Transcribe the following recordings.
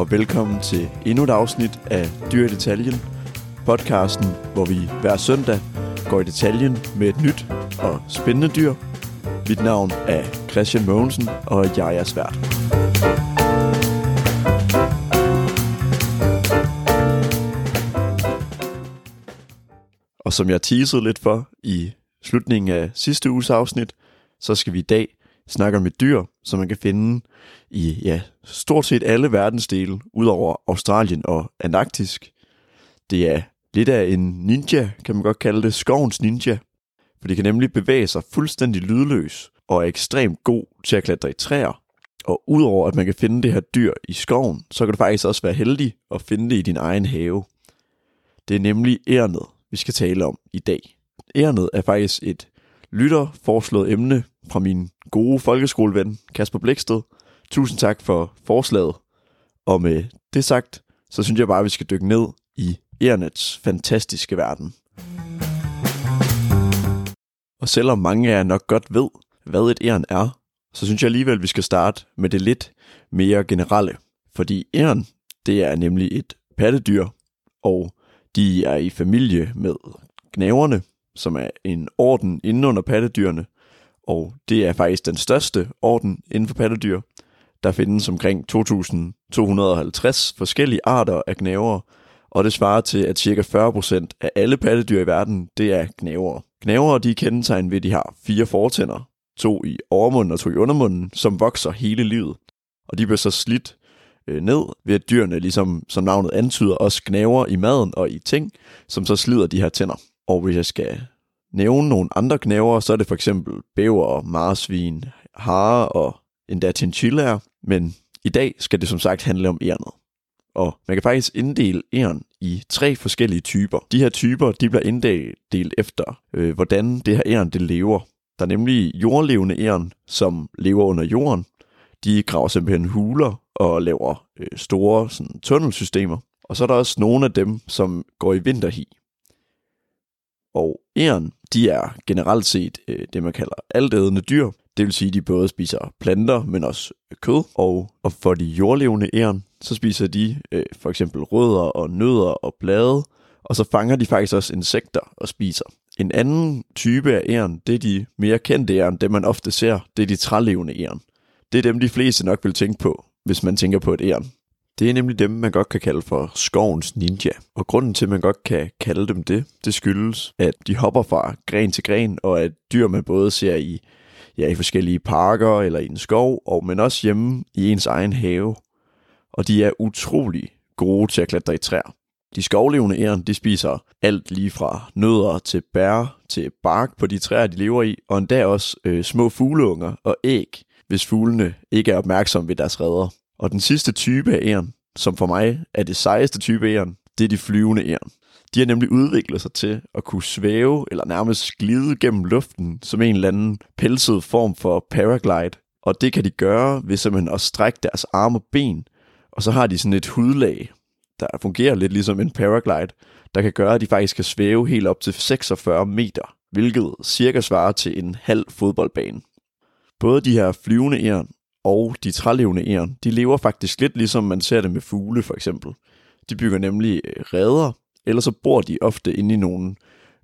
og velkommen til endnu et afsnit af Dyr i Detaljen, podcasten, hvor vi hver søndag går i detaljen med et nyt og spændende dyr. Mit navn er Christian Mogensen, og jeg er svært. Og som jeg teasede lidt for i slutningen af sidste uges afsnit, så skal vi i dag snakker om et dyr, som man kan finde i ja, stort set alle verdensdele, udover Australien og Antarktisk. Det er lidt af en ninja, kan man godt kalde det, skovens ninja, for de kan nemlig bevæge sig fuldstændig lydløs og er ekstremt god til at klatre i træer. Og udover at man kan finde det her dyr i skoven, så kan du faktisk også være heldig at finde det i din egen have. Det er nemlig ærnet, vi skal tale om i dag. Ærnet er faktisk et lytter foreslået emne fra min gode folkeskoleven Kasper Bliksted. Tusind tak for forslaget. Og med det sagt, så synes jeg bare, at vi skal dykke ned i Ernets fantastiske verden. Og selvom mange af jer nok godt ved, hvad et æren er, så synes jeg alligevel, at vi skal starte med det lidt mere generelle. Fordi æren, det er nemlig et pattedyr, og de er i familie med gnaverne, som er en orden inden under pattedyrene, og det er faktisk den største orden inden for pattedyr. Der findes omkring 2.250 forskellige arter af gnavere, og det svarer til, at ca. 40% af alle pattedyr i verden, det er gnavere. Gnavere de er kendetegn ved, at de har fire fortænder, to i overmunden og to i undermunden, som vokser hele livet. Og de bliver så slidt øh, ned ved, at dyrene, ligesom som navnet antyder, også gnaver i maden og i ting, som så slider de her tænder. Og hvis jeg skal nævne nogle andre knæver, så er det for eksempel bæver, marsvin, hare og endda chinchillaer. Men i dag skal det som sagt handle om ærnet. Og man kan faktisk inddele æren i tre forskellige typer. De her typer de bliver inddelt efter, øh, hvordan det her æren det lever. Der er nemlig jordlevende æren, som lever under jorden. De graver simpelthen huler og laver øh, store sådan, tunnelsystemer. Og så er der også nogle af dem, som går i vinterhi. Og æren, de er generelt set øh, det, man kalder altædende dyr. Det vil sige, at de både spiser planter, men også øh, kød. Og, og for de jordlevende æren, så spiser de øh, for eksempel rødder og nødder og blade. Og så fanger de faktisk også insekter og spiser. En anden type af æren, det er de mere kendte æren, det man ofte ser, det er de trælevende æren. Det er dem, de fleste nok vil tænke på, hvis man tænker på et æren. Det er nemlig dem, man godt kan kalde for skovens ninja. Og grunden til, at man godt kan kalde dem det, det skyldes, at de hopper fra gren til gren, og at dyr man både ser i, ja, i forskellige parker eller i en skov, og men også hjemme i ens egen have. Og de er utrolig gode til at klatre i træer. De skovlevende æren, de spiser alt lige fra nødder til bær til bark på de træer, de lever i, og endda også øh, små fugleunger og æg, hvis fuglene ikke er opmærksomme ved deres redder. Og den sidste type af æren, som for mig er det sejeste type æren, det er de flyvende æren. De har nemlig udviklet sig til at kunne svæve eller nærmest glide gennem luften som en eller anden pelset form for paraglide. Og det kan de gøre ved simpelthen at strække deres arme og ben, og så har de sådan et hudlag, der fungerer lidt ligesom en paraglide, der kan gøre, at de faktisk kan svæve helt op til 46 meter, hvilket cirka svarer til en halv fodboldbane. Både de her flyvende æren og de trælevende æren, de lever faktisk lidt ligesom man ser det med fugle for eksempel. De bygger nemlig øh, reder, eller så bor de ofte inde i nogen.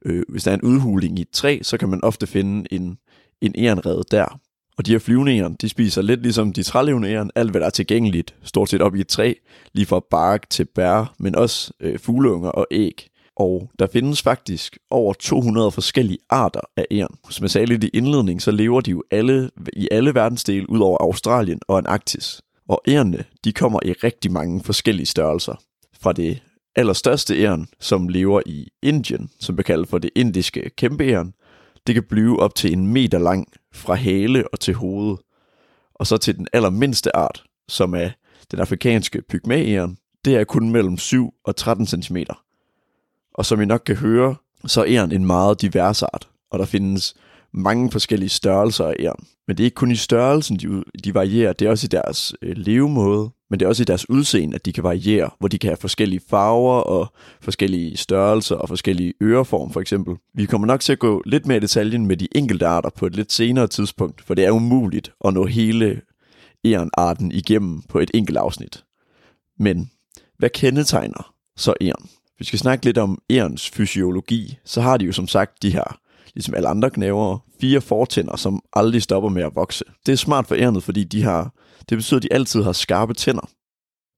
øh, hvis der er en udhuling i et træ, så kan man ofte finde en, en ærenrede der. Og de her flyvende æren, de spiser lidt ligesom de trælevende æren, alt hvad der er tilgængeligt, stort set op i et træ, lige fra bark til bær, men også øh, fugleunger og æg. Og der findes faktisk over 200 forskellige arter af æren. Som jeg sagde lidt i indledning, så lever de jo alle i alle verdensdele ud over Australien og Antarktis. Og ærerne, de kommer i rigtig mange forskellige størrelser. Fra det allerstørste æren, som lever i Indien, som bliver kaldt for det indiske kæmpeæren, det kan blive op til en meter lang fra hale og til hoved. Og så til den allermindste art, som er den afrikanske pygmææren, det er kun mellem 7 og 13 cm. Og som I nok kan høre, så er æren en meget divers art, og der findes mange forskellige størrelser af æren. Men det er ikke kun i størrelsen, de, de varierer, det er også i deres øh, levemåde, men det er også i deres udseende, at de kan variere, hvor de kan have forskellige farver og forskellige størrelser og forskellige øreform for eksempel. Vi kommer nok til at gå lidt mere i detaljen med de enkelte arter på et lidt senere tidspunkt, for det er umuligt at nå hele ærenarten igennem på et enkelt afsnit. Men hvad kendetegner så æren? Vi skal snakke lidt om ærens fysiologi. Så har de jo som sagt de her, ligesom alle andre knæver, fire fortænder, som aldrig stopper med at vokse. Det er smart for ærnet, fordi de har, det betyder, at de altid har skarpe tænder.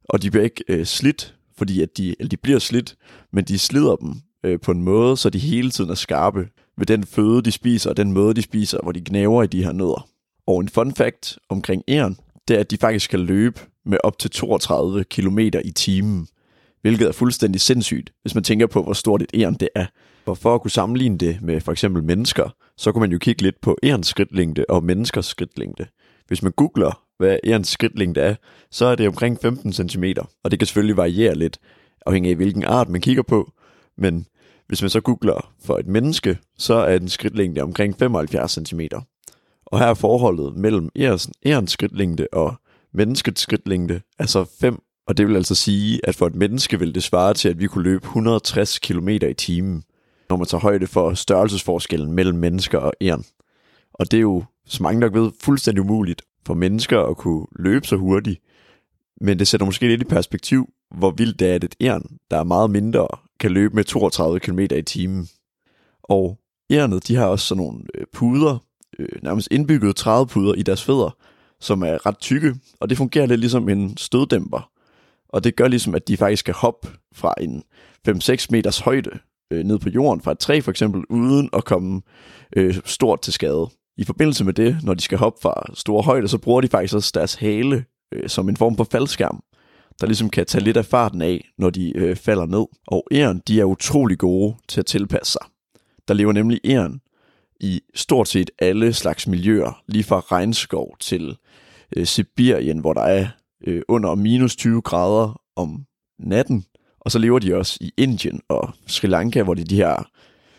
Og de bliver ikke øh, slidt, fordi at de, eller de bliver slidt, men de slider dem øh, på en måde, så de hele tiden er skarpe ved den føde, de spiser, og den måde, de spiser, hvor de gnaver i de her nødder. Og en fun fact omkring æren, det er, at de faktisk kan løbe med op til 32 km i timen, hvilket er fuldstændig sindssygt, hvis man tænker på, hvor stort et æren det er. Og for at kunne sammenligne det med for eksempel mennesker, så kunne man jo kigge lidt på ærens skridtlængde og menneskers skridtlængde. Hvis man googler, hvad ærens skridtlængde er, så er det omkring 15 cm, og det kan selvfølgelig variere lidt, afhængig af hvilken art man kigger på, men hvis man så googler for et menneske, så er den skridtlængde omkring 75 cm. Og her er forholdet mellem ærens skridtlængde og menneskets skridtlængde, altså 5, og det vil altså sige, at for et menneske vil det svare til, at vi kunne løbe 160 km i timen, når man tager højde for størrelsesforskellen mellem mennesker og æren. Og det er jo, som mange nok ved, fuldstændig umuligt for mennesker at kunne løbe så hurtigt. Men det sætter måske lidt i perspektiv, hvor vildt det er, at et æren, der er meget mindre, kan løbe med 32 km i timen. Og ærnet, de har også sådan nogle øh, puder, øh, nærmest indbyggede trædepuder i deres fødder, som er ret tykke, og det fungerer lidt ligesom en støddæmper. Og det gør ligesom, at de faktisk kan hoppe fra en 5-6 meters højde øh, ned på jorden fra et træ for eksempel, uden at komme øh, stort til skade. I forbindelse med det, når de skal hoppe fra store højder, så bruger de faktisk også deres hale øh, som en form for faldskærm, der ligesom kan tage lidt af farten af, når de øh, falder ned. Og æren, de er utrolig gode til at tilpasse sig. Der lever nemlig æren i stort set alle slags miljøer, lige fra regnskov til øh, Sibirien, hvor der er øh, under minus 20 grader om natten. Og så lever de også i Indien og Sri Lanka, hvor det er de her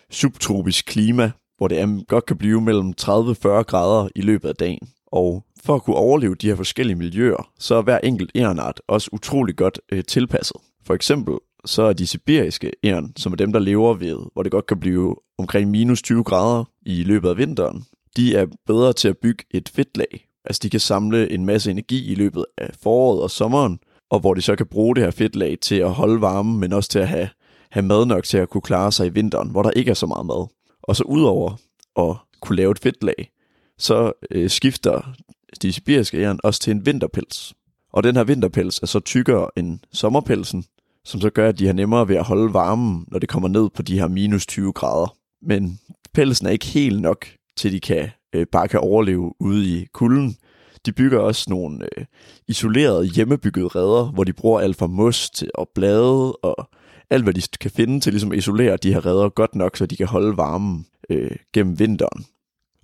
subtropisk klima, hvor det er, godt kan blive mellem 30-40 grader i løbet af dagen. Og for at kunne overleve de her forskellige miljøer, så er hver enkelt ærenart også utrolig godt øh, tilpasset. For eksempel så er de sibiriske æren, som er dem, der lever ved, hvor det godt kan blive omkring minus 20 grader i løbet af vinteren, de er bedre til at bygge et fedtlag. Altså de kan samle en masse energi i løbet af foråret og sommeren, og hvor de så kan bruge det her fedtlag til at holde varmen, men også til at have, have mad nok til at kunne klare sig i vinteren, hvor der ikke er så meget mad. Og så udover at kunne lave et fedtlag, så øh, skifter de sibiriske æren også til en vinterpels. Og den her vinterpels er så tykkere end sommerpelsen, som så gør, at de har nemmere ved at holde varmen, når det kommer ned på de her minus 20 grader. Men pelsen er ikke helt nok til, de kan øh, bare kan overleve ude i kulden. De bygger også nogle øh, isolerede hjemmebyggede redder, hvor de bruger alt fra mos til og blade og alt, hvad de kan finde til ligesom at isolere de her redder godt nok, så de kan holde varmen øh, gennem vinteren.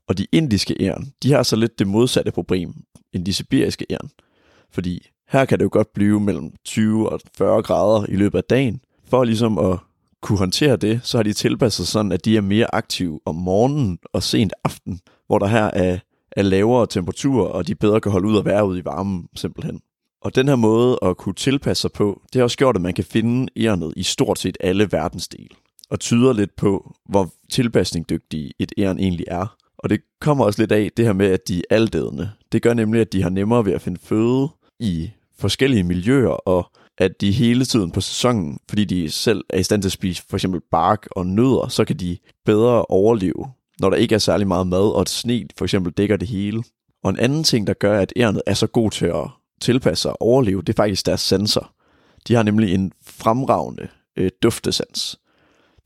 Og de indiske æren, de har så lidt det modsatte problem end de sibiriske æren. Fordi her kan det jo godt blive mellem 20 og 40 grader i løbet af dagen. For ligesom at kunne håndtere det, så har de tilpasset sådan, at de er mere aktive om morgenen og sent aften, hvor der her er, er lavere temperaturer, og de bedre kan holde ud og være ude i varmen simpelthen. Og den her måde at kunne tilpasse sig på, det har også gjort, at man kan finde ærnet i stort set alle verdensdele, og tyder lidt på, hvor tilpasningsdygtig et æren egentlig er. Og det kommer også lidt af det her med, at de er aldædende. Det gør nemlig, at de har nemmere ved at finde føde i forskellige miljøer, og at de hele tiden på sæsonen, fordi de selv er i stand til at spise for eksempel bark og nødder, så kan de bedre overleve, når der ikke er særlig meget mad, og et sne for eksempel dækker det hele. Og en anden ting, der gør, at ærnet er så god til at tilpasse sig og overleve, det er faktisk deres sanser. De har nemlig en fremragende øh, duftesans.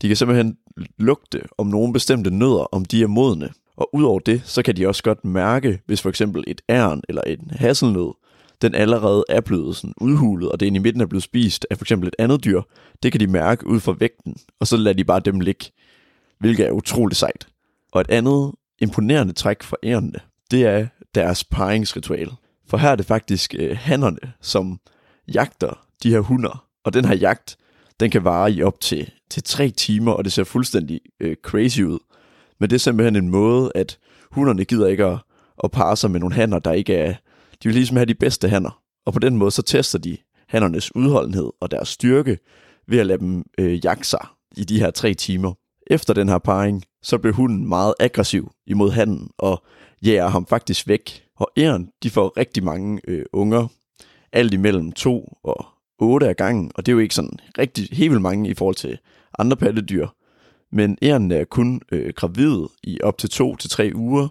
De kan simpelthen lugte om nogle bestemte nødder, om de er modne. Og udover det, så kan de også godt mærke, hvis for eksempel et ærn eller en hasselnød den allerede er blevet sådan udhulet, og den i midten er blevet spist af for eksempel et andet dyr, det kan de mærke ud fra vægten, og så lader de bare dem ligge, hvilket er utroligt sejt. Og et andet imponerende træk for ærende, det er deres paringsritual. For her er det faktisk øh, hannerne, som jagter de her hunder, og den her jagt, den kan vare i op til, til tre timer, og det ser fuldstændig øh, crazy ud. Men det er simpelthen en måde, at hunderne gider ikke at, at parre sig med nogle hanner, der ikke er, de vil ligesom have de bedste hanner, og på den måde så tester de hannernes udholdenhed og deres styrke ved at lade dem øh, jagte sig i de her tre timer. Efter den her parring, så bliver hunden meget aggressiv imod handen og jager ham faktisk væk. Og æren, de får rigtig mange øh, unger, alt imellem 2 og 8 af gangen, og det er jo ikke sådan rigtig helt vildt mange i forhold til andre pattedyr. Men æren er kun øh, gravid i op til 2 til tre uger,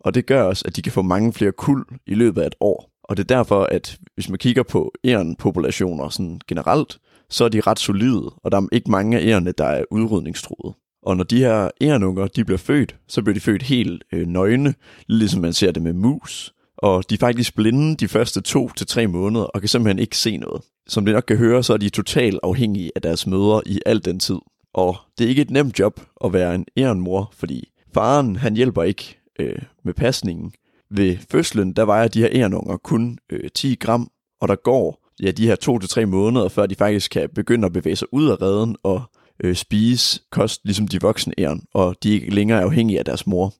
og det gør også, at de kan få mange flere kuld i løbet af et år. Og det er derfor, at hvis man kigger på ærenpopulationer sådan generelt, så er de ret solide, og der er ikke mange af ærerne, der er udrydningstruede. Og når de her ærenunger, de bliver født, så bliver de født helt øh, nøgne, ligesom man ser det med mus. Og de er faktisk blinde de første to til tre måneder, og kan simpelthen ikke se noget. Som det nok kan høre, så er de totalt afhængige af deres mødre i al den tid. Og det er ikke et nemt job at være en ærenmor, fordi faren han hjælper ikke øh, med pasningen. Ved fødslen, der vejer de her ærenunger kun øh, 10 gram, og der går ja, de her to til tre måneder, før de faktisk kan begynde at bevæge sig ud af redden og øh, spise kost, ligesom de voksne æren, og de er ikke længere afhængige af deres mor.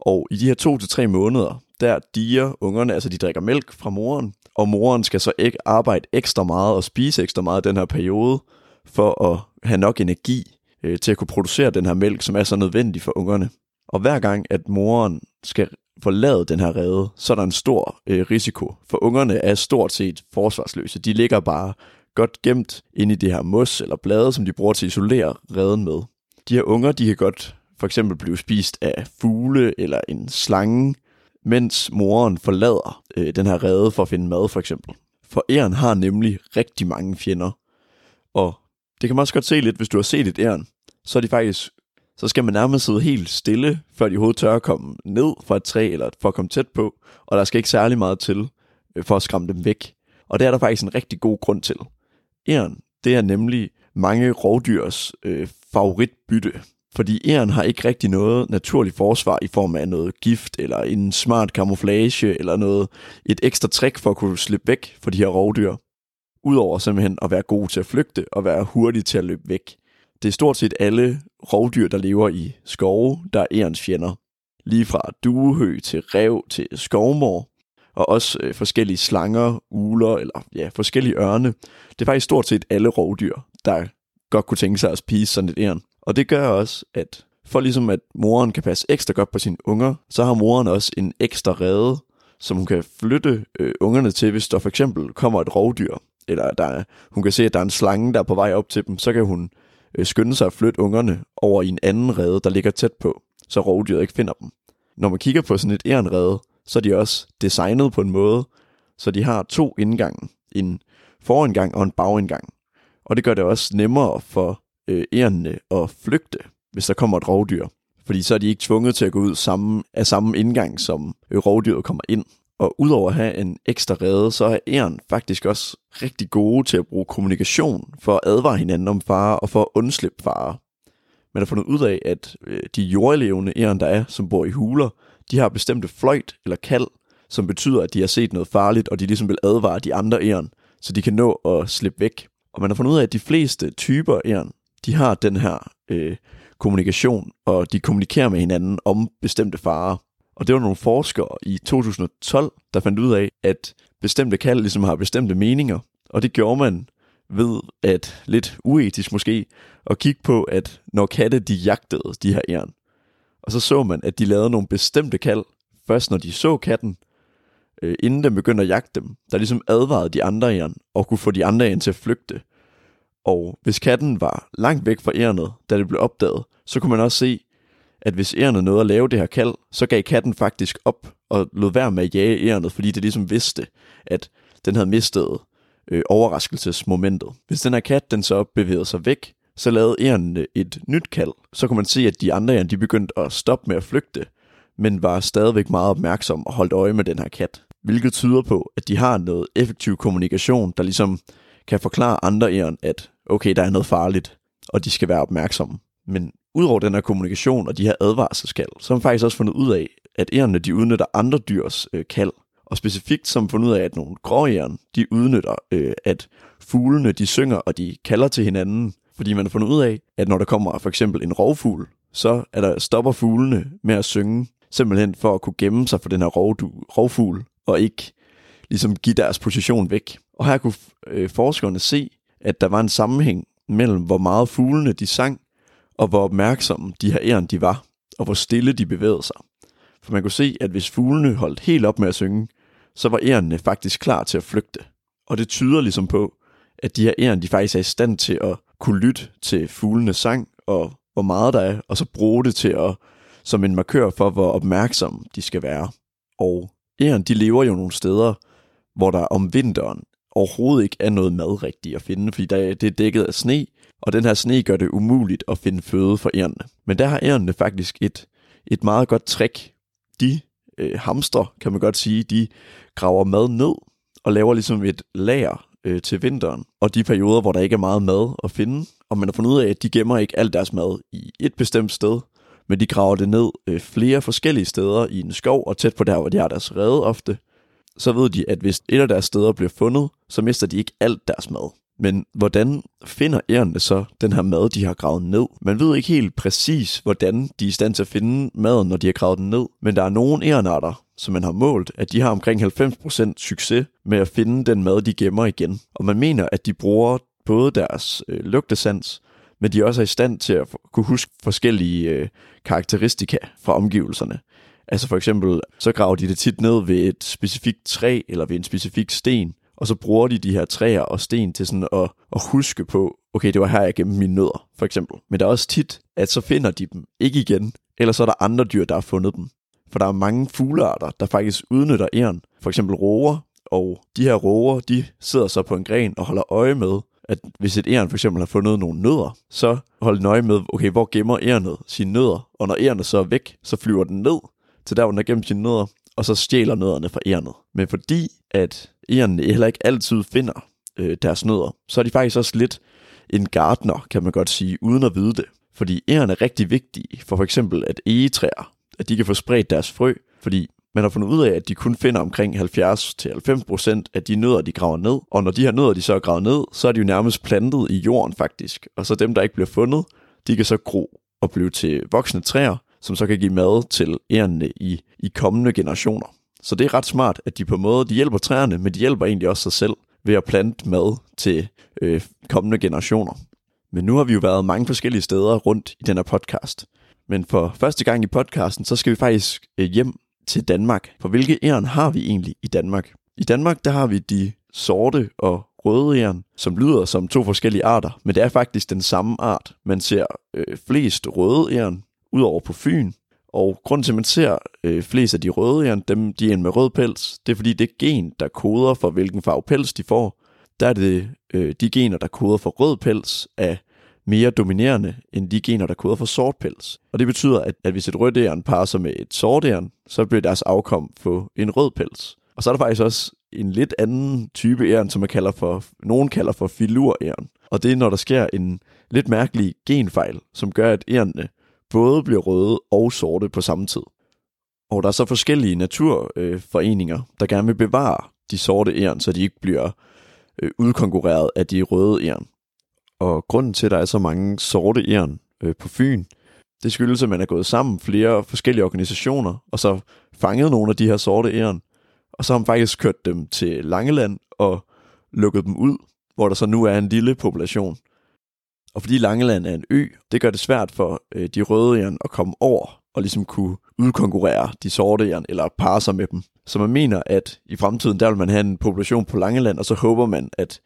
Og i de her to til tre måneder, der diger ungerne, altså de drikker mælk fra moren, og moren skal så ikke arbejde ekstra meget og spise ekstra meget den her periode, for at have nok energi øh, til at kunne producere den her mælk, som er så nødvendig for ungerne. Og hver gang, at moren skal forlade den her rede, så er der en stor øh, risiko. For ungerne er stort set forsvarsløse. De ligger bare godt gemt inde i det her mos eller blade, som de bruger til at isolere reden med. De her unger, de kan godt for eksempel blive spist af fugle eller en slange, mens moren forlader øh, den her rede for at finde mad for eksempel. For æren har nemlig rigtig mange fjender. Og det kan man også godt se lidt, hvis du har set et æren, så er de faktisk så skal man nærmest sidde helt stille, før de overhovedet tør at komme ned fra et træ, eller for at komme tæt på, og der skal ikke særlig meget til, øh, for at skræmme dem væk. Og det er der faktisk en rigtig god grund til. Æren, det er nemlig mange rovdyrs øh, favoritbytte. Fordi æren har ikke rigtig noget naturligt forsvar i form af noget gift, eller en smart camouflage, eller noget et ekstra trick for at kunne slippe væk fra de her rovdyr. Udover simpelthen at være god til at flygte og være hurtig til at løbe væk. Det er stort set alle rovdyr, der lever i skove, der er ærens fjender. Lige fra duehø til rev til skovmor, og også øh, forskellige slanger, uler eller ja, forskellige ørne. Det er faktisk stort set alle rovdyr, der godt kunne tænke sig at spise sådan et æren. Og det gør også, at for ligesom at moren kan passe ekstra godt på sine unger, så har moren også en ekstra rede, som hun kan flytte øh, ungerne til, hvis der for eksempel kommer et rovdyr, eller der er, hun kan se, at der er en slange, der er på vej op til dem, så kan hun øh, skynde sig at flytte ungerne over i en anden rede, der ligger tæt på, så rovdyret ikke finder dem. Når man kigger på sådan et ærenrede, så er de også designet på en måde, så de har to indgange, en forindgang og en bagindgang. Og det gør det også nemmere for øh, ærerne at flygte, hvis der kommer et rovdyr. Fordi så er de ikke tvunget til at gå ud samme, af samme indgang, som øh, rovdyret kommer ind. Og udover at have en ekstra rede, så er æren faktisk også rigtig gode til at bruge kommunikation for at advare hinanden om fare og for at undslippe fare. Man har fundet ud af, at øh, de jordlevende æren, der er, som bor i huler, de har bestemte fløjt eller kald, som betyder, at de har set noget farligt, og de ligesom vil advare de andre æren, så de kan nå at slippe væk. Og man har fundet ud af, at de fleste typer æren, de har den her øh, kommunikation, og de kommunikerer med hinanden om bestemte farer. Og det var nogle forskere i 2012, der fandt ud af, at bestemte kald ligesom har bestemte meninger. Og det gjorde man ved at, lidt uetisk måske, at kigge på, at når katte de jagtede de her æren, og så så man, at de lavede nogle bestemte kald, først når de så katten, øh, inden den begyndte at jagte dem, der ligesom advarede de andre æren, og kunne få de andre æren til at flygte. Og hvis katten var langt væk fra ærnet, da det blev opdaget, så kunne man også se, at hvis ærnet nåede at lave det her kald, så gav katten faktisk op og lod være med at jage ærnet, fordi det ligesom vidste, at den havde mistet øh, overraskelsesmomentet. Hvis den her kat den så bevægede sig væk, så lavede ærnene øh, et nyt kald. Så kunne man se, at de andre ærn, de begyndte at stoppe med at flygte, men var stadigvæk meget opmærksom og holdt øje med den her kat. Hvilket tyder på, at de har noget effektiv kommunikation, der ligesom kan forklare andre æren, at okay, der er noget farligt, og de skal være opmærksomme. Men Udover den her kommunikation og de her advarselskald, så har man faktisk også fundet ud af, at ærerne de udnytter andre dyrs øh, kald. Og specifikt som fundet ud af, at nogle gråæren, de udnytter, øh, at fuglene de synger og de kalder til hinanden. Fordi man har fundet ud af, at når der kommer for eksempel en rovfugl, så er der, stopper fuglene med at synge, simpelthen for at kunne gemme sig for den her rovdu, rovfugl, og ikke ligesom give deres position væk. Og her kunne øh, forskerne se, at der var en sammenhæng mellem, hvor meget fuglene de sang, og hvor opmærksomme de her æren de var, og hvor stille de bevægede sig. For man kunne se, at hvis fuglene holdt helt op med at synge, så var ærerne faktisk klar til at flygte. Og det tyder ligesom på, at de her æren, de faktisk er i stand til at kunne lytte til fuglenes sang, og hvor meget der er, og så bruge det til at, som en markør for, hvor opmærksomme de skal være. Og æren, de lever jo nogle steder, hvor der om vinteren overhovedet ikke er noget mad rigtigt at finde, fordi der, det er dækket af sne, og den her sne gør det umuligt at finde føde for ærerne. Men der har ærerne faktisk et, et meget godt trick. De øh, hamster, kan man godt sige, de graver mad ned og laver ligesom et lager øh, til vinteren, og de perioder, hvor der ikke er meget mad at finde, og man har fundet ud af, at de gemmer ikke alt deres mad i et bestemt sted, men de graver det ned øh, flere forskellige steder i en skov, og tæt på der, hvor de har deres rede ofte, så ved de, at hvis et af deres steder bliver fundet, så mister de ikke alt deres mad. Men hvordan finder ærerne så den her mad, de har gravet ned? Man ved ikke helt præcis, hvordan de er i stand til at finde maden, når de har gravet den ned. Men der er nogle ærenarter, som man har målt, at de har omkring 90% succes med at finde den mad, de gemmer igen. Og man mener, at de bruger både deres øh, lugtesans, men de også er i stand til at kunne huske forskellige øh, karakteristika fra omgivelserne. Altså for eksempel, så graver de det tit ned ved et specifikt træ eller ved en specifik sten, og så bruger de de her træer og sten til sådan at, at huske på, okay, det var her, jeg gemte mine nødder, for eksempel. Men der er også tit, at så finder de dem ikke igen, eller så er der andre dyr, der har fundet dem. For der er mange fuglearter, der faktisk udnytter æren, for eksempel roer, og de her roer, de sidder så på en gren og holder øje med, at hvis et æren for eksempel har fundet nogle nødder, så holder nøje med, okay, hvor gemmer ærenet sine nødder, og når ærenet så er væk, så flyver den ned til der, hvor den har gemt sine nødder, og så stjæler nødderne fra ærnet. Men fordi at ærnene heller ikke altid finder øh, deres nødder, så er de faktisk også lidt en gardner, kan man godt sige, uden at vide det. Fordi ærerne er rigtig vigtige for for eksempel at egetræer, at de kan få spredt deres frø, fordi man har fundet ud af, at de kun finder omkring 70-90% af de nødder, de graver ned. Og når de her nødder, de så er gravet ned, så er de jo nærmest plantet i jorden faktisk. Og så dem, der ikke bliver fundet, de kan så gro og blive til voksne træer, som så kan give mad til ærende i, i kommende generationer. Så det er ret smart, at de på en måde de hjælper træerne, men de hjælper egentlig også sig selv ved at plante mad til øh, kommende generationer. Men nu har vi jo været mange forskellige steder rundt i den her podcast. Men for første gang i podcasten, så skal vi faktisk øh, hjem til Danmark. For hvilke æren har vi egentlig i Danmark? I Danmark, der har vi de sorte og røde æren, som lyder som to forskellige arter, men det er faktisk den samme art. Man ser øh, flest røde æren udover på Fyn, og grunden til, at man ser øh, flest af de røde jern, dem de er med rød pels, det er fordi det gen, der koder for, hvilken farve pels de får, der er det øh, de gener, der koder for rød pels, er mere dominerende end de gener, der koder for sort pels. Og det betyder, at, at hvis et rødt æren parer sig med et sort æren, så bliver deres afkom få en rød pels. Og så er der faktisk også en lidt anden type æren, som man kalder for, nogen kalder for filuræren. Og det er, når der sker en lidt mærkelig genfejl, som gør, at ærerne både bliver røde og sorte på samme tid. Og der er så forskellige naturforeninger, øh, der gerne vil bevare de sorte æren, så de ikke bliver øh, udkonkurreret af de røde æren. Og grunden til, at der er så mange sorte æren øh, på Fyn, det skyldes, at man er gået sammen flere forskellige organisationer, og så fanget nogle af de her sorte æren, og så har man faktisk kørt dem til Langeland og lukket dem ud, hvor der så nu er en lille population. Og fordi Langeland er en ø, det gør det svært for øh, de røde jern at komme over og ligesom kunne udkonkurrere de sorte jern eller parre sig med dem. Så man mener, at i fremtiden, der vil man have en population på Langeland, og så håber man, at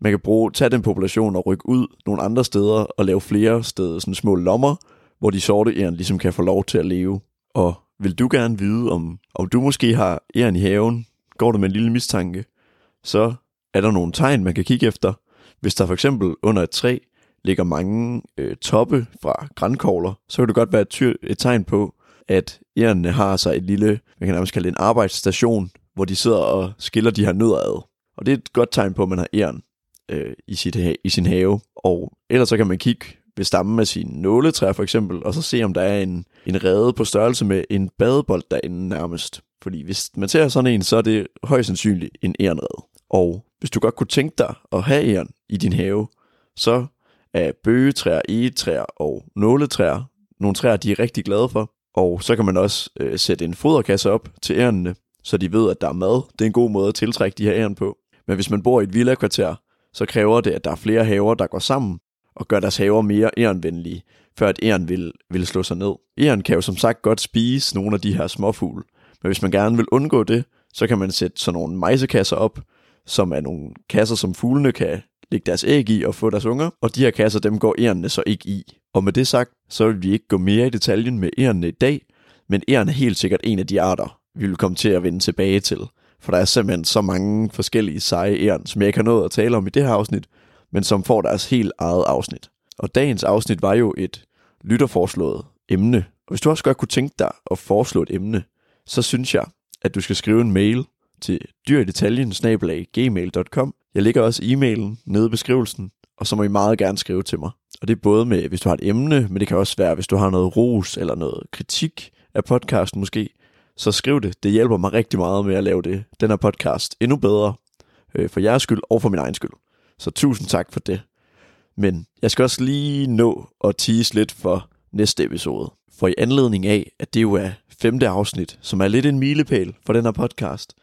man kan bruge, tage den population og rykke ud nogle andre steder og lave flere steder, sådan små lommer, hvor de sorte æren ligesom kan få lov til at leve. Og vil du gerne vide, om, om du måske har æren i haven, går du med en lille mistanke, så er der nogle tegn, man kan kigge efter. Hvis der for eksempel under et træ ligger mange øh, toppe fra grænkogler, så kan det godt være et, ty- et tegn på, at ærerne har sig et lille, man kan nærmest kalde det en arbejdsstation, hvor de sidder og skiller de her nødder ad. Og det er et godt tegn på, at man har æren øh, i, sit ha- i sin have. Og ellers så kan man kigge ved stammen af sine nåletræer for eksempel, og så se om der er en, en rede på størrelse med en badebold derinde nærmest. Fordi hvis man ser sådan en, så er det højst sandsynligt en ærenred. Og hvis du godt kunne tænke dig at have æren i din have, så af bøgetræer, egetræer og nåletræer nogle træer, de er rigtig glade for. Og så kan man også øh, sætte en foderkasse op til ærnene, så de ved, at der er mad. Det er en god måde at tiltrække de her æren på. Men hvis man bor i et villa-kvarter, så kræver det, at der er flere haver, der går sammen og gør deres haver mere ærenvenlige, før at æren vil, vil slå sig ned. Æren kan jo som sagt godt spise nogle af de her småfugle, men hvis man gerne vil undgå det, så kan man sætte sådan nogle mejsekasser op, som er nogle kasser, som fuglene kan lægge deres æg i og få deres unger, og de her kasser, dem går ærerne så ikke i. Og med det sagt, så vil vi ikke gå mere i detaljen med ærerne i dag, men æren er helt sikkert en af de arter, vi vil komme til at vende tilbage til. For der er simpelthen så mange forskellige seje æren, som jeg ikke har nået at tale om i det her afsnit, men som får deres helt eget afsnit. Og dagens afsnit var jo et lytterforslået emne. Og hvis du også godt kunne tænke dig at foreslå et emne, så synes jeg, at du skal skrive en mail til dyridetaljen gmail.com. Jeg lægger også e-mailen nede i beskrivelsen, og så må I meget gerne skrive til mig. Og det er både med, hvis du har et emne, men det kan også være, hvis du har noget ros eller noget kritik af podcasten måske, så skriv det. Det hjælper mig rigtig meget med at lave det, den her podcast endnu bedre, øh, for jeres skyld og for min egen skyld. Så tusind tak for det. Men jeg skal også lige nå at tease lidt for næste episode. For i anledning af, at det jo er femte afsnit, som er lidt en milepæl for den her podcast,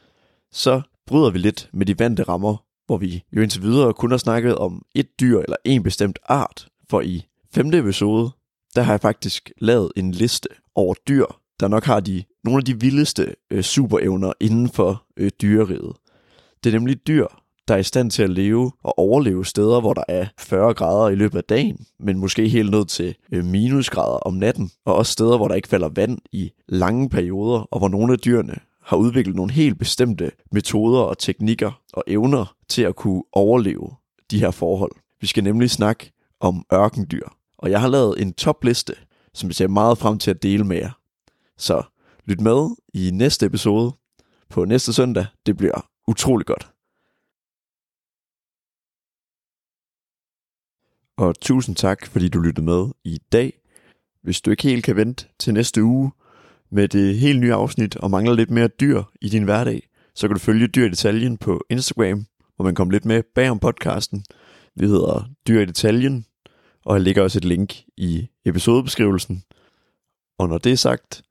så bryder vi lidt med de vante rammer, hvor vi jo indtil videre kun har snakket om et dyr eller en bestemt art. For i femte episode, der har jeg faktisk lavet en liste over dyr, der nok har de nogle af de vildeste øh, superevner inden for øh, dyreriget. Det er nemlig dyr, der er i stand til at leve og overleve steder, hvor der er 40 grader i løbet af dagen, men måske helt ned til øh, minusgrader om natten, og også steder, hvor der ikke falder vand i lange perioder, og hvor nogle af dyrene har udviklet nogle helt bestemte metoder og teknikker og evner til at kunne overleve de her forhold. Vi skal nemlig snakke om ørkendyr, og jeg har lavet en topliste, som jeg ser meget frem til at dele med jer. Så lyt med i næste episode på næste søndag. Det bliver utrolig godt. Og tusind tak, fordi du lyttede med i dag. Hvis du ikke helt kan vente til næste uge med det helt nye afsnit og mangler lidt mere dyr i din hverdag, så kan du følge Dyr i Detaljen på Instagram, hvor man kommer lidt med bag om podcasten. Vi hedder Dyr i Detaljen, og jeg lægger også et link i episodebeskrivelsen. Og når det er sagt,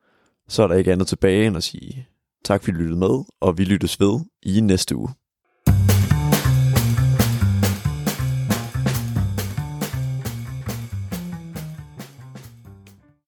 så er der ikke andet tilbage end at sige tak fordi du lyttede med, og vi lyttes ved i næste uge.